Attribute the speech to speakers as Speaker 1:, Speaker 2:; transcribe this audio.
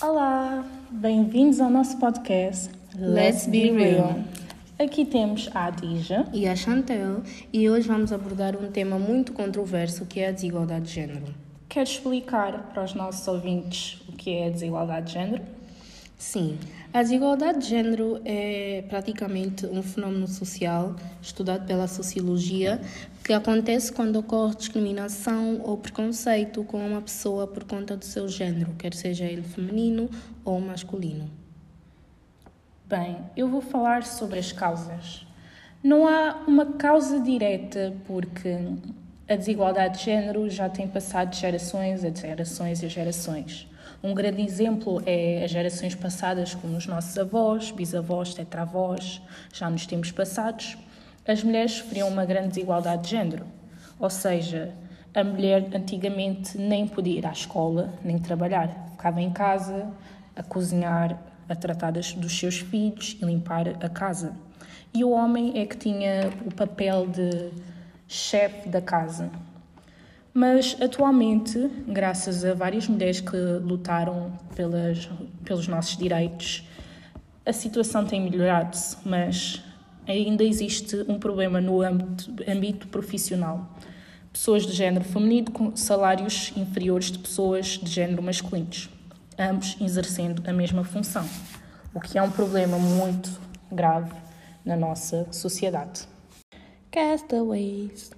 Speaker 1: Olá, bem-vindos ao nosso podcast
Speaker 2: Let's Be Real.
Speaker 1: Aqui temos a Adija
Speaker 2: e a Chantel e hoje vamos abordar um tema muito controverso que é a desigualdade de género.
Speaker 1: Queres explicar para os nossos ouvintes o que é a desigualdade de género?
Speaker 2: Sim, a desigualdade de género é praticamente um fenómeno social estudado pela sociologia que acontece quando ocorre discriminação ou preconceito com uma pessoa por conta do seu género, quer seja ele feminino ou masculino.
Speaker 1: Bem, eu vou falar sobre as causas. Não há uma causa direta porque a desigualdade de género já tem passado de gerações a gerações a gerações. Um grande exemplo é as gerações passadas, como os nossos avós, bisavós, tetravós, já nos tempos passados. As mulheres sofriam uma grande desigualdade de género, ou seja, a mulher antigamente nem podia ir à escola, nem trabalhar. Ficava em casa a cozinhar, a tratar dos seus filhos e limpar a casa. E o homem é que tinha o papel de chefe da casa. Mas atualmente, graças a várias mulheres que lutaram pelas, pelos nossos direitos, a situação tem melhorado, mas ainda existe um problema no âmbito, âmbito profissional. Pessoas de género feminino com salários inferiores de pessoas de género masculino, ambos exercendo a mesma função, o que é um problema muito grave na nossa sociedade.
Speaker 2: Castaways.